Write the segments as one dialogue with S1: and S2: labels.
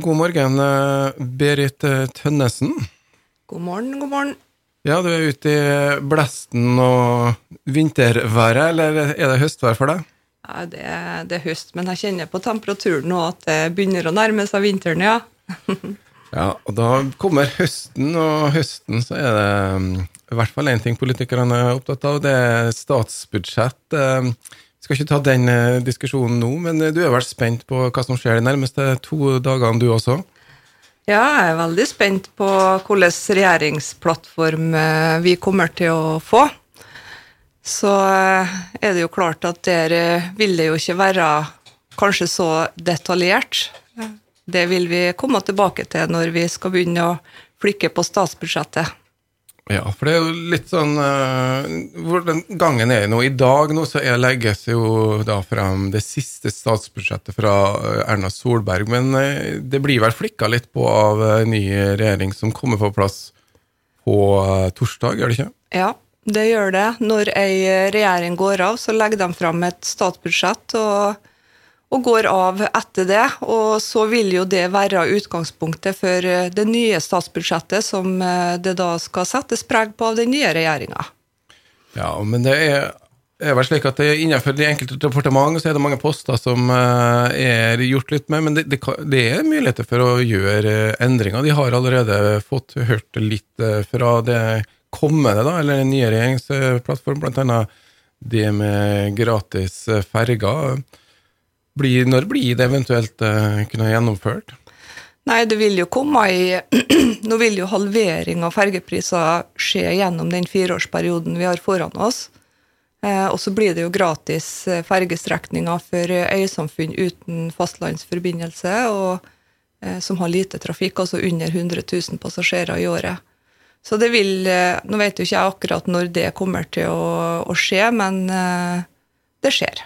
S1: God morgen, eh, Berit eh, Tønnesen.
S2: God morgen, god morgen.
S1: Ja, du er ute i blesten og vinterværet, eller er det høstvær for deg?
S2: Ja, det, er- det er høst, men jeg kjenner på temperaturen nå at det begynner å nærme seg vinteren, ja.
S1: Ja, og da kommer høsten, og høsten så er det mm, i hvert fall én ting politikerne er opptatt av, det er statsbudsjett. Skal ikke ta den eh, diskusjonen nå, men eh, du er vel spent på hva som skjer de nærmeste to dagene, du også?
S2: Ja, jeg er veldig spent på hvilken regjeringsplattform eh, vi kommer til å få. Så er det jo klart at der vil det jo ikke være kanskje så detaljert. Det vil vi komme tilbake til når vi skal begynne å flikke på statsbudsjettet.
S1: Ja, for det er jo litt sånn uh, Hvordan gangen er nå? I dag nå så er legges jo da frem det siste statsbudsjettet fra eh, Erna Solberg, men uh, det blir vel flikka litt på av uh, ny regjering som kommer på plass på eh, torsdag, gjør det ikke?
S2: Ja, det gjør det. Når ei regjering går av, så legger de frem et statsbudsjett og, og går av etter det. Og så vil jo det være utgangspunktet for eh, det nye statsbudsjettet som eh, det da skal settes preg på av den nye regjeringa.
S1: Ja, men det er, er vel slik at det er innenfor de enkelte departement så er det mange poster som eh, er gjort litt med, men det, det, det er muligheter for å gjøre endringer. De har allerede fått hørt litt fra det kommende, da, eller den nye regjeringsplattformen, annet det med gratis ferger. Blir, når blir det eventuelt uh, kunne gjennomført?
S2: Nei, det vil jo komme i Nå vil jo halvering av fergepriser skje gjennom den fireårsperioden vi har foran oss. Eh, og så blir det jo gratis eh, fergestrekninger for eh, øysamfunn uten fastlandsforbindelse, og eh, som har lite trafikk, altså under 100 000 passasjerer i året. Så det vil Nå vet jo ikke jeg akkurat når det kommer til å, å skje, men det skjer.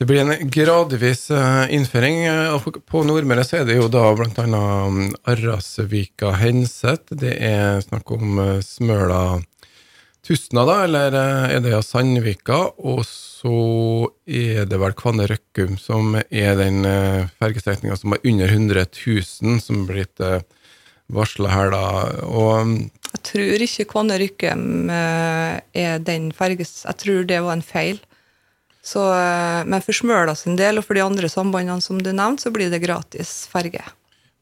S1: Det blir en gradvis eh, innføring. eh, På Nordmøre så er det jo da annet mm, Arrasvika Henset. Det er snakk om eh, Smøla Tustna, da, eller er det Sandvika? Og så er det vel Kvanne Røkkum som er den fergestrekninga som er under 100 000, som blir blitt varsla her, da. Og mm,
S2: Jeg tror ikke Kvanne Rykkem eh, er den ferges... Jeg tror det var en feil. Så, eh, men for Smøla sin del, og for de andre sambandene som du nevnte, så blir det gratis ferge.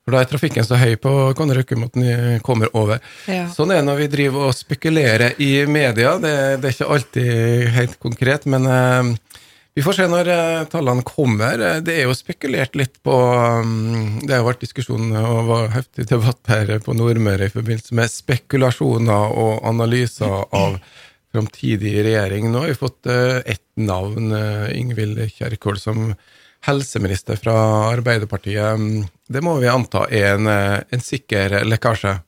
S1: For da er trafikken så høy på hvordan Røkkum at kommer over.
S2: Ja.
S1: Sånn er det når vi driver og spekulerer i media. Det, det er ikke alltid helt konkret, men uh, vi får se når uh, tallene kommer. Det er jo spekulert litt på um, Det har vært diskusjon og var heftig debatt her på Nordmøre i forbindelse med spekulasjoner og analyser av framtidig regjering. Nå har vi fått eh, ett navn, eh, Ingvild Kjerkol, som helseminister fra Arbeiderpartiet. Mm, Det må vi anta er en, eh, en sikker lekkasje.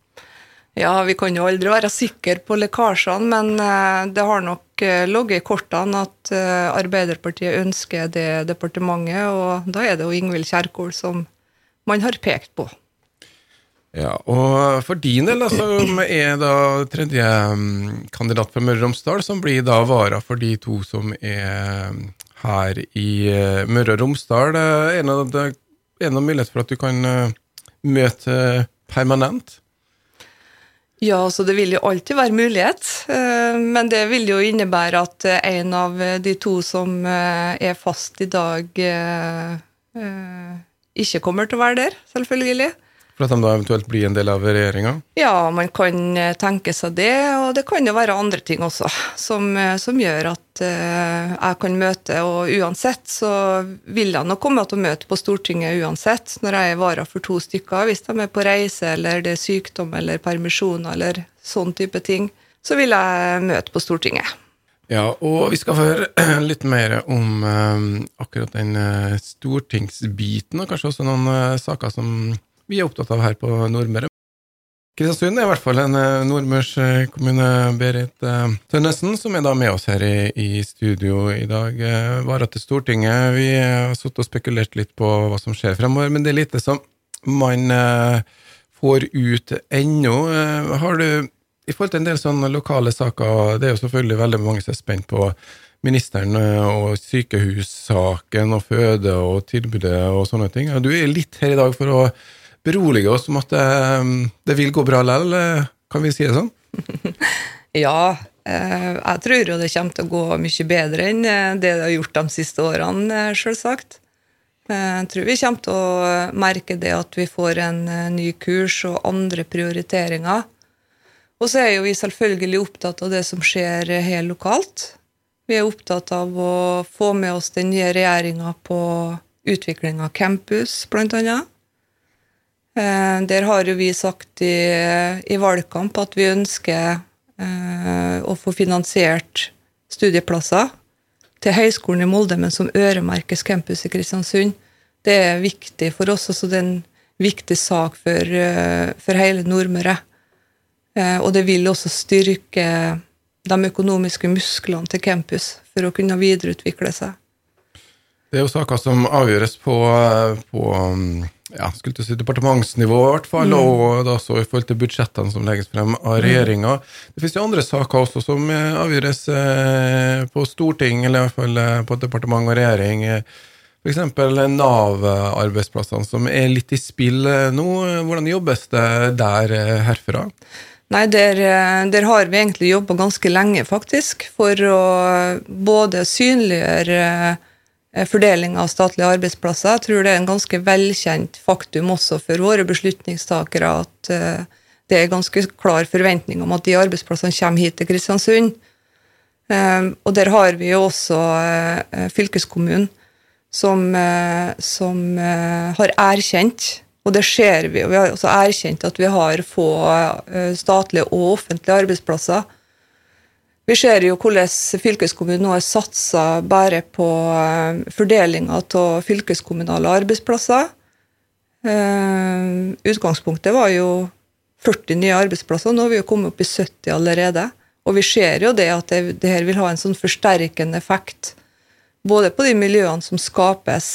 S2: Ja, vi kan jo aldri være sikre på lekkasjene, men det har nok ligget i kortene at Arbeiderpartiet ønsker det departementet, og da er det jo Ingvild Kjerkol som man har pekt på.
S1: Ja, og for din del, da, som er da tredje mm, kandidat for Møre og Romsdal, som blir da vara for de to som er mm, her i eh, Møre og Romsdal, eh, er det en noen mulighet for at du kan eh, møte permanent?
S2: Ja, så det vil jo alltid være mulighet, eh, men det vil jo innebære at eh, en av de to som eh, er fast i dag, eh, eh, ikke kommer til å være der, selvfølgelig.
S1: For at de da eventuelt blir en del av regjeringa?
S2: Ja, man kan eh, tenke seg det, og det kan jo være andre ting også, som, eh, som gjør at uh, jeg kan møte, og uansett så vil jeg nok komme til å møte på Stortinget uansett, når jeg er vara for to stykker, hvis de er på reise, eller det er sykdom, eller permisjoner, eller sånn type ting, så vil jeg møte på Stortinget.
S1: Ja, og vi skal få høre litt mer om uh, akkurat den uh, stortingsbiten, og kanskje også noen saker som vi er opptatt av her på Nordmøre. Kristiansund er i hvert fall en eh, nordmørskommune, Berit eh, Tønnesen, som er da med oss her i, i studio i dag. Eh, Vara til Stortinget. Vi har sittet og spekulert litt på hva som skjer fremover, men det er lite som man eh, får ut ennå. Eh, har du i forhold til en del sånne lokale saker, det er jo selvfølgelig veldig mange som er spent på ministeren eh, og sykehussaken og føde og tilbudet og sånne ting. Du er litt her i dag for å berolige oss om at det, det vil gå bra likevel, kan vi si det sånn?
S2: ja, jeg tror jo det kommer til å gå mye bedre enn det det har gjort de siste årene, selvsagt. Jeg tror vi kommer til å merke det at vi får en ny kurs og andre prioriteringer. Og så er jo vi selvfølgelig opptatt av det som skjer helt lokalt. Vi er opptatt av å få med oss den nye regjeringa på utvikling av campus, blant annet. Eh, der har jo vi sagt i, i valgkamp at vi ønsker eh, å få finansiert studieplasser til Høgskolen i Molde, men som øremerkes campus i Kristiansund. Det er viktig for oss, altså det er en viktig sak for, eh, for hele Nordmøre. Og det vil også styrke de økonomiske musklene til campus for å kunne videreutvikle seg.
S1: Det er jo saker som avgjøres på, på ja, skulle si departementsnivå, i hvert fall, mm. og da så i forhold til budsjettene som legges frem av regjeringa. Det finnes jo andre saker også som avgjøres eh, på storting, eller i hvert fall eh, på departement og regjering. F.eks. Nav-arbeidsplassene som er litt i spill nå. Hvordan jobbes det der herfra?
S2: Nei, der, eh, der, har vi egentlig jobba ganske lenge, faktisk, for å både synliggjøre eh, fordeling av statlige arbeidsplasser. Jeg tror det er en ganske velkjent faktum også for våre beslutningstakere at eh, det er ganske klar forventning om at de arbeidsplassene kommer hit til Kristiansund. Og der har vi jo også fylkeskommunen som, som har erkjent og det ser vi. og Vi har også erkjent at vi har få eh, statlige og offentlige arbeidsplasser. Vi ser jo hvordan fylkeskommunen nå har satsa bare på eh, fordelinga av fylkeskommunale arbeidsplasser. Eh, utgangspunktet var jo 40 nye arbeidsplasser, nå har vi jo kommet opp i 70 allerede. Og vi ser jo det at det, det her vil ha en sånn forsterkende effekt. Både på de miljøene som skapes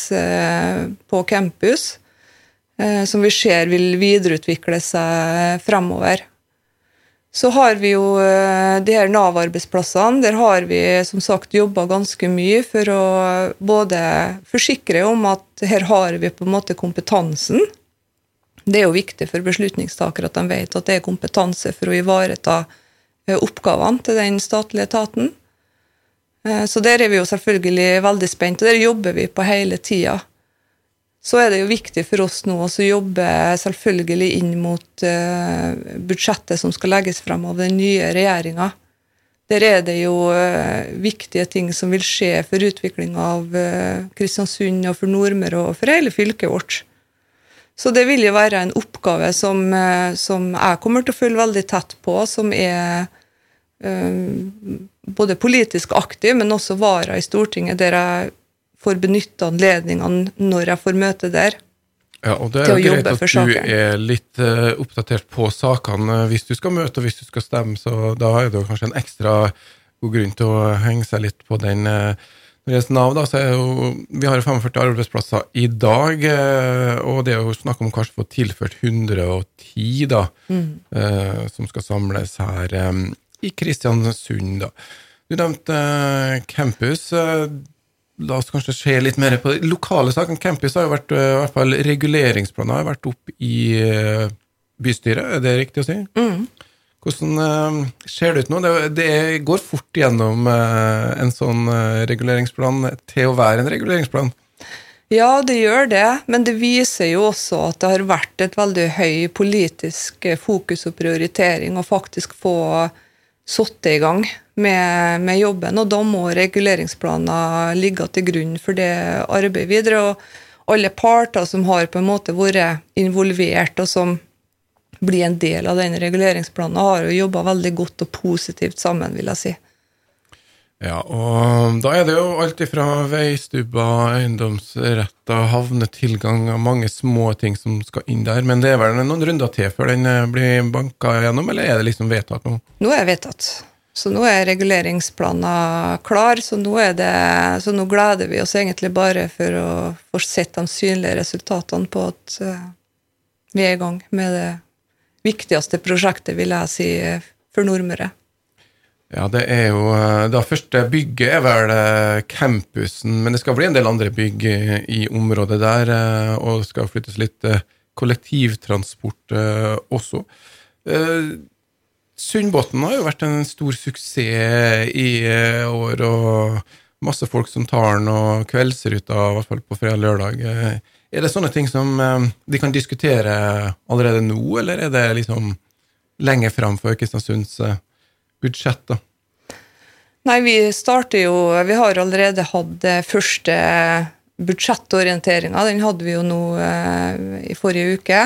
S2: på campus, Eh, som vi ser vil videreutvikle seg fremover. Så har vi jo eh, de her Nav-arbeidsplassene. Der har vi som sagt jobba ganske mye for å både forsikre om at her har vi på en måte kompetansen. Det er jo viktig for beslutningstakere at de vet at det er kompetanse for å ivareta eh, oppgavene til den statlige etaten. Så der er vi jo selvfølgelig veldig spent, og der jobber vi på hele tida så er det jo viktig for oss nå å jobbe selvfølgelig inn mot uh, budsjettet som skal legges frem av den nye regjeringa. Der er det jo uh, viktige ting som vil skje for utvikling av uh, Kristiansund og for Nordmøre og for hele fylket vårt. Så det vil jo være en oppgave som, som jeg kommer til å følge veldig tett på, som er både politisk aktiv, men også vara i Stortinget, der jeg får benytte anledningene når jeg får møte der.
S1: Ja, og Det er jo greit at du er litt uh, oppdatert på sakene hvis du skal møte og hvis du skal stemme, så da er det kanskje en ekstra god grunn til å henge seg litt på den. Uh, Nav, da, så jo, Vi har 45 arbeidsplasser i dag, og det er jo snakk om kanskje å få tilført 110 da, mm. som skal samles her um, i Kristiansund. da. Du nevnte campus la oss kanskje se litt mer på lokale saker. Campus har jo vært, eh, i hvert fall reguleringsplaner har vært opp i eh, bystyret, er det riktig å si? Mm. Hvordan uh, ser det ut nå? Det, det, går fort gjennom en sånn reguleringsplan til å være en reguleringsplan?
S2: Ja, det gjør det, men det viser jo også at det har vært et veldig høy politisk fokus og prioritering å faktisk få satt i gang med, med, jobben. Og da må reguleringsplaner ligge til grunn for det arbeidet videre. Og alle parter som har på en måte vært involvert, og som blir en del av den reguleringsplanen, har jo jobba veldig godt og positivt sammen, vil jeg si.
S1: Ja, og da er det jo alt ifra veistubber, eiendomsretter, havnetilgang og mange små ting som skal inn der. Men det er vel noen runder til før den eh, blir banka gjennom, eller er det liksom vedtatt nå?
S2: Nå er det vedtatt. Så nå er reguleringsplanen klar, så nå, det, så nå, gleder vi oss egentlig bare for å få sett de synlige resultatene på at uh, vi er i gang med det viktigste prosjektet, vil jeg si, for Nordmøre.
S1: Ja, det er jo Det Da første bygget er vel eh, campusen, men det skal bli en del andre bygg i området der, og det skal flyttes litt kollektivtransport eh, også. Sundbotn har jo vært en stor suksess i eh, år, og masse folk som tar den, og kveldsruta, i hvert fall på fredag-lørdag. Eh, er det sånne ting som eh, de kan diskutere allerede nå, eller er det liksom lenger fram for Kristiansunds eh, budsjett? da?
S2: Nei, vi starter jo Vi har allerede hatt det første budsjettorienteringa. Den hadde vi jo nå eh, i forrige uke.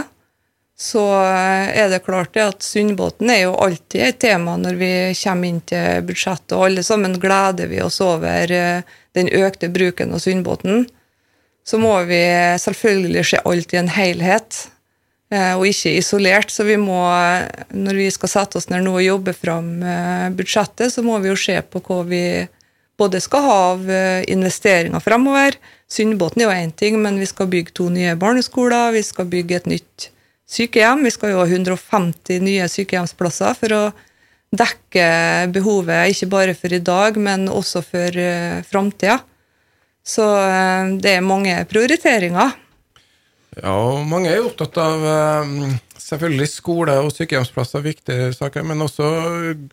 S2: Så eh, er det klart det at Sundbåten er jo alltid et tema når vi kommer inn til budsjettet, og alle sammen gleder vi oss over eh, den økte bruken av Sundbåten. Så må vi selvfølgelig se alt i en helhet, eh, og ikke isolert. Så vi må, når vi skal sette oss ned nå og jobbe fram eh, budsjettet, så må vi jo se på hva vi både skal ha av eh, investeringer fremover. Sundbåten er jo én ting, men vi skal bygge to nye barneskoler, vi skal bygge et nytt sykehjem. Vi skal jo ha 150 nye sykehjemsplasser for å dekke behovet ikke bare for i dag, men også for framtida. Så eh, det er mange prioriteringer.
S1: Ja, og mange er jo opptatt av eh, selvfølgelig skole og sykehjemsplasser, viktige saker, men også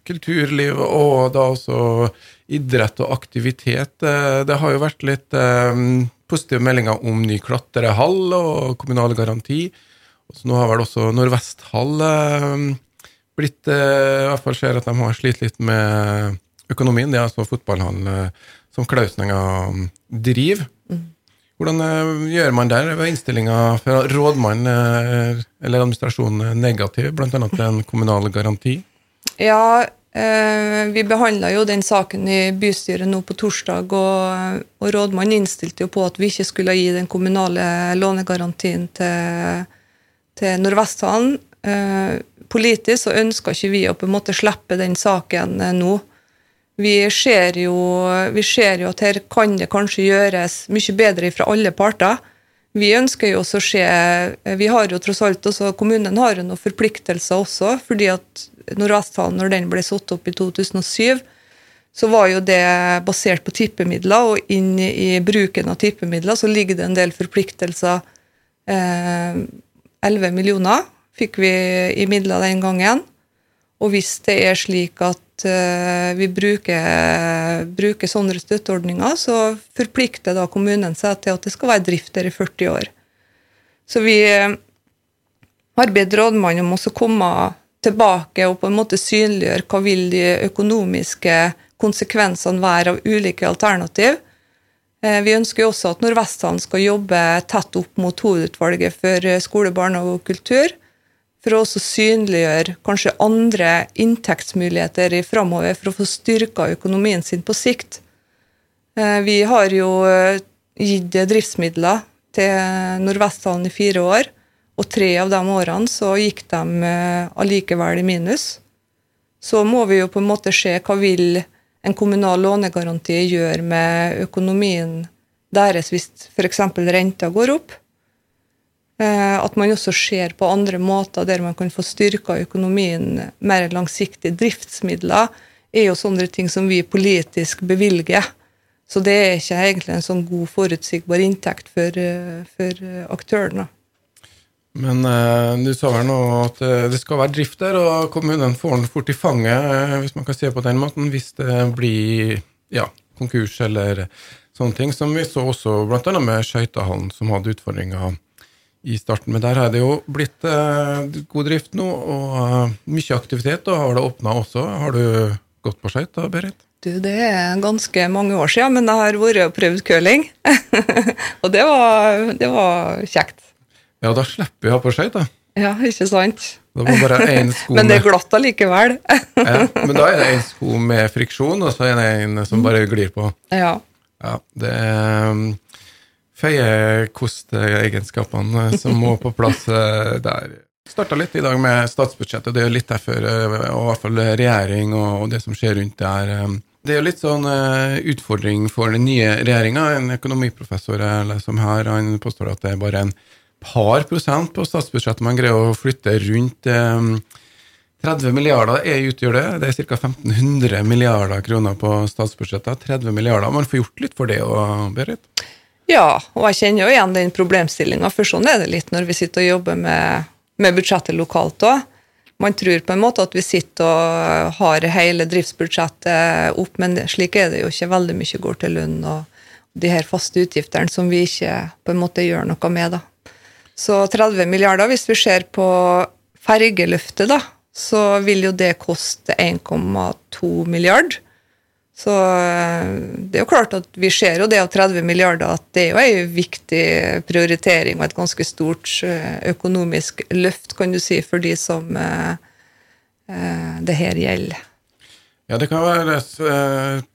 S1: kulturliv og da også idrett og aktivitet. Eh, Det har jo vært litt eh, positive meldinger om ny klatrehall og kommunal garanti. Så nå har vel også Nordvesthall blitt I hvert fall ser at de har slitt litt med økonomien. Det er altså fotballhallen som Klausninga driver. Hvordan eh, gjør man der? Var innstillinga fra rådmannen eh, eller administrasjonen eh, negativ, bl.a. til en kommunal garanti?
S2: Ja, vi behandla jo den saken i bystyret nå på torsdag, og, og rådmannen innstilte jo på at vi ikke skulle gi den kommunale lånegarantien til, til Nordvesthallen. Politisk så ønska ikke vi å på en måte slippe den saken nå. Vi ser, jo, vi ser jo at her kan det kanskje gjøres mye bedre fra alle parter. Vi ønsker jo også å se Vi har jo tross alt også, Kommunen har jo noen forpliktelser også, fordi at Nordvesthallen, når den ble satt opp i 2007, så var jo det basert på tippemidler, og inn i bruken av tippemidler så ligger det en del forpliktelser. Eh, 11 millioner fikk vi i midler den gangen. Og hvis det er slik at vi bruker, bruker sånne støtteordninger, så forplikter da kommunen seg til at det skal være drift der i 40 år. Så vi eh, har bedt rådmannen om å komme tilbake og på en måte synliggjøre hva vil de økonomiske konsekvensene være av ulike alternativ. Eh, Vi ønsker jo også at Nordvesthallen skal jobbe tett opp mot hovedutvalget for eh, skole, barnehage og kultur, for å også synliggjøre kanskje andre inntektsmuligheter i framover for å få styrka økonomien sin på sikt. Eh, Vi har jo eh, gitt driftsmidler til Nordvesthallen i fire år, og tre av de årene så gikk de eh, allikevel i minus. Så må vi jo på en måte se hva vil en kommunal lånegaranti gjøre med økonomien deres hvis f.eks. renta går opp. Eh, At man også ser på andre måter der man kan få styrka økonomien mer langsiktig. Driftsmidler er jo sånne ting som vi politisk bevilger. Så det er ikke egentlig en sånn god, forutsigbar inntekt for, eh, for aktørene.
S1: Men eh, du sa vel nå at det skal være drift der, og kommunen får den fort i fanget, hvis man kan se på den måten, hvis det blir ja, konkurs eller sånne ting, som vi så også annet med Skøytehallen, som hadde utfordringer i starten. Men der har det jo blitt eh, god drift nå, og uh, mye aktivitet, og har det åpna også. Har du gått på skøyter, Berit?
S2: Du, det er ganske mange år siden, men jeg har vært og prøvd curling. og det var, det var kjekt.
S1: Ja, da slipper vi å ha på skøyter.
S2: Ja, ikke sant?
S1: Da må bare én sko
S2: Men det er glatt allikevel.
S1: ja, Men da er det én sko med friksjon, og så er det en som bare glir på.
S2: ja.
S1: Ja, det er um, feiekosteegenskapene som må på plass eh, der. Starta litt i dag med statsbudsjettet, det er litt derfor, eh, og i hvert fall regjering og, det som skjer rundt der. eh. Det er jo litt sånn utfordring for den nye regjeringa. En økonomiprofessor jeg leser her, han påstår at det er bare en par prosent på statsbudsjettet man greier å flytte rundt. eh, 30 milliarder er utgjør det. Det er ca. 1500 milliarder kroner på statsbudsjettet. 30 milliarder. Man får gjort litt for det òg, Berit?
S2: Ja, og jeg kjenner jo igjen den problemstillinga, for sånn er det litt når vi sitter og jobber med, med budsjettet lokalt òg. Man tror på en måte at vi sitter og har hele driftsbudsjettet opp, men slik er det jo ikke. Veldig mye går til lønn og de her faste utgiftene som vi ikke på en måte gjør noe med. da. Så 30 milliarder, hvis vi ser på fergeløftet, da, så vil jo det koste 1,2 milliard. Så eh, det er jo klart at vi ser jo det av 30 milliarder at det er jo ei viktig prioritering og et ganske stort eh, økonomisk løft, kan du si, for de som eh, det her gjelder.
S1: Ja, det kan være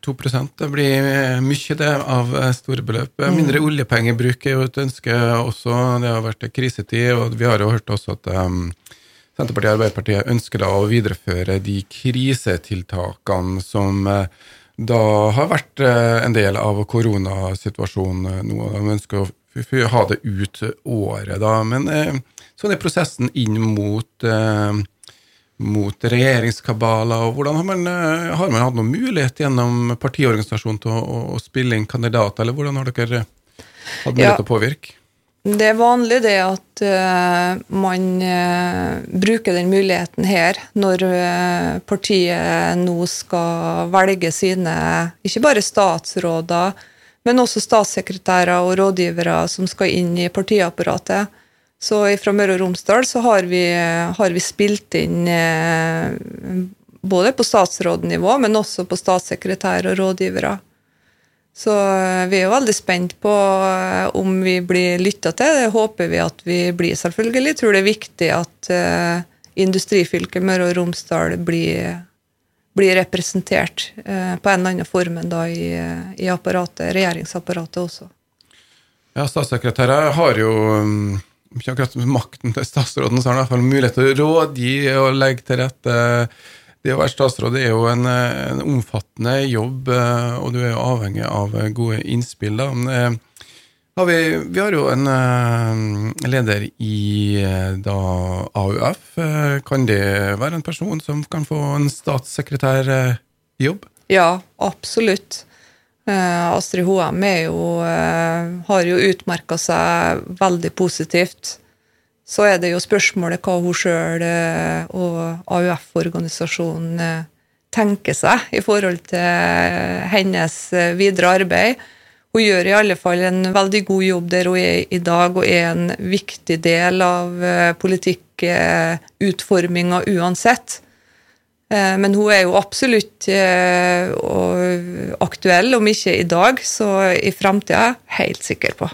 S1: 2 Det blir mye, det, av store beløp. Mm. Mindre oljepengebruk er jo et ønske også. Det har vært krisetid, og vi har jo hørt også at Senterpartiet og Arbeiderpartiet ønsker da å videreføre de krisetiltakene som da har vært eh, en del av koronasituasjonen eh, nå. De ønsker å ha det ut året, da. Men eh, sånn er prosessen inn mot, mot regjeringskabaler. og hvordan har man, har man, hatt noen mulighet gjennom partiorganisasjonen til å, å, spille inn kandidater, eller hvordan har dere hatt mulighet til å påvirke?
S2: Det er vanlig det at uh, man uh, bruker den muligheten her når uh, partiet nå skal velge sine ikke bare statsråder, men også statssekretærer og rådgivere som skal inn i partiapparatet. Så fra Møre og Romsdal så har vi, har vi spilt inn både på statsrådnivå, men også på statssekretær og rådgivere. Så eh, vi er jo veldig spent på eh, om vi blir lytta til. Det håper vi at vi blir, selvfølgelig. Jeg tror det er viktig at uh, industrifylket Møre og Romsdal blir, blir representert uh, på en eller annen form enn da i, i apparatet, regjeringsapparatet også.
S1: Ja, statssekretærer har jo um, ikke akkurat makten til statsråden, så har han i hvert fall mulighet til å rådgi og legge til rette. Uh, det å være statsråd er jo en, en, omfattende jobb, eh, og du er jo avhengig av gode innspill. Da. Men, har vi, vi, har jo en leder i da, AUF. Kan det være en person som kan få en statssekretærjobb?
S2: Ja, absolutt. Astrid Hoem jo, har jo utmerka seg veldig positivt så er det jo spørsmålet hva hun sjøl eh, og AUF-organisasjonen eh, tenker seg i forhold til hennes eh, videre arbeid. Hun gjør i alle fall en veldig god jobb der hun er i dag, og er en viktig del av politikkutforminga uansett. Men hun er jo absolutt aktuell, om ikke i dag, så i framtida, helt sikker på.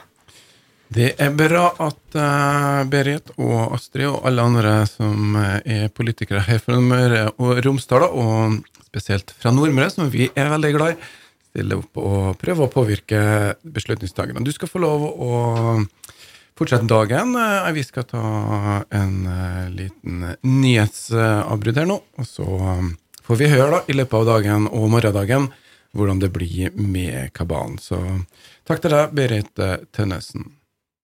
S1: Det er bra at uh, Berit og Astrid og alle andre som uh, er politikere her fra Møre og Romsdal, og spesielt fra Nordmøre, som vi er veldig glad i, stiller opp og prøver å påvirke beslutningsdagene. Du skal få lov å fortsette dagen. Uh, vi skal ta en liten nyhetsavbrudd her nå, og så får vi høre da, i løpet av dagen og morgendagen hvordan det blir med kabalen. Så takk til deg, Berit Tønnesen.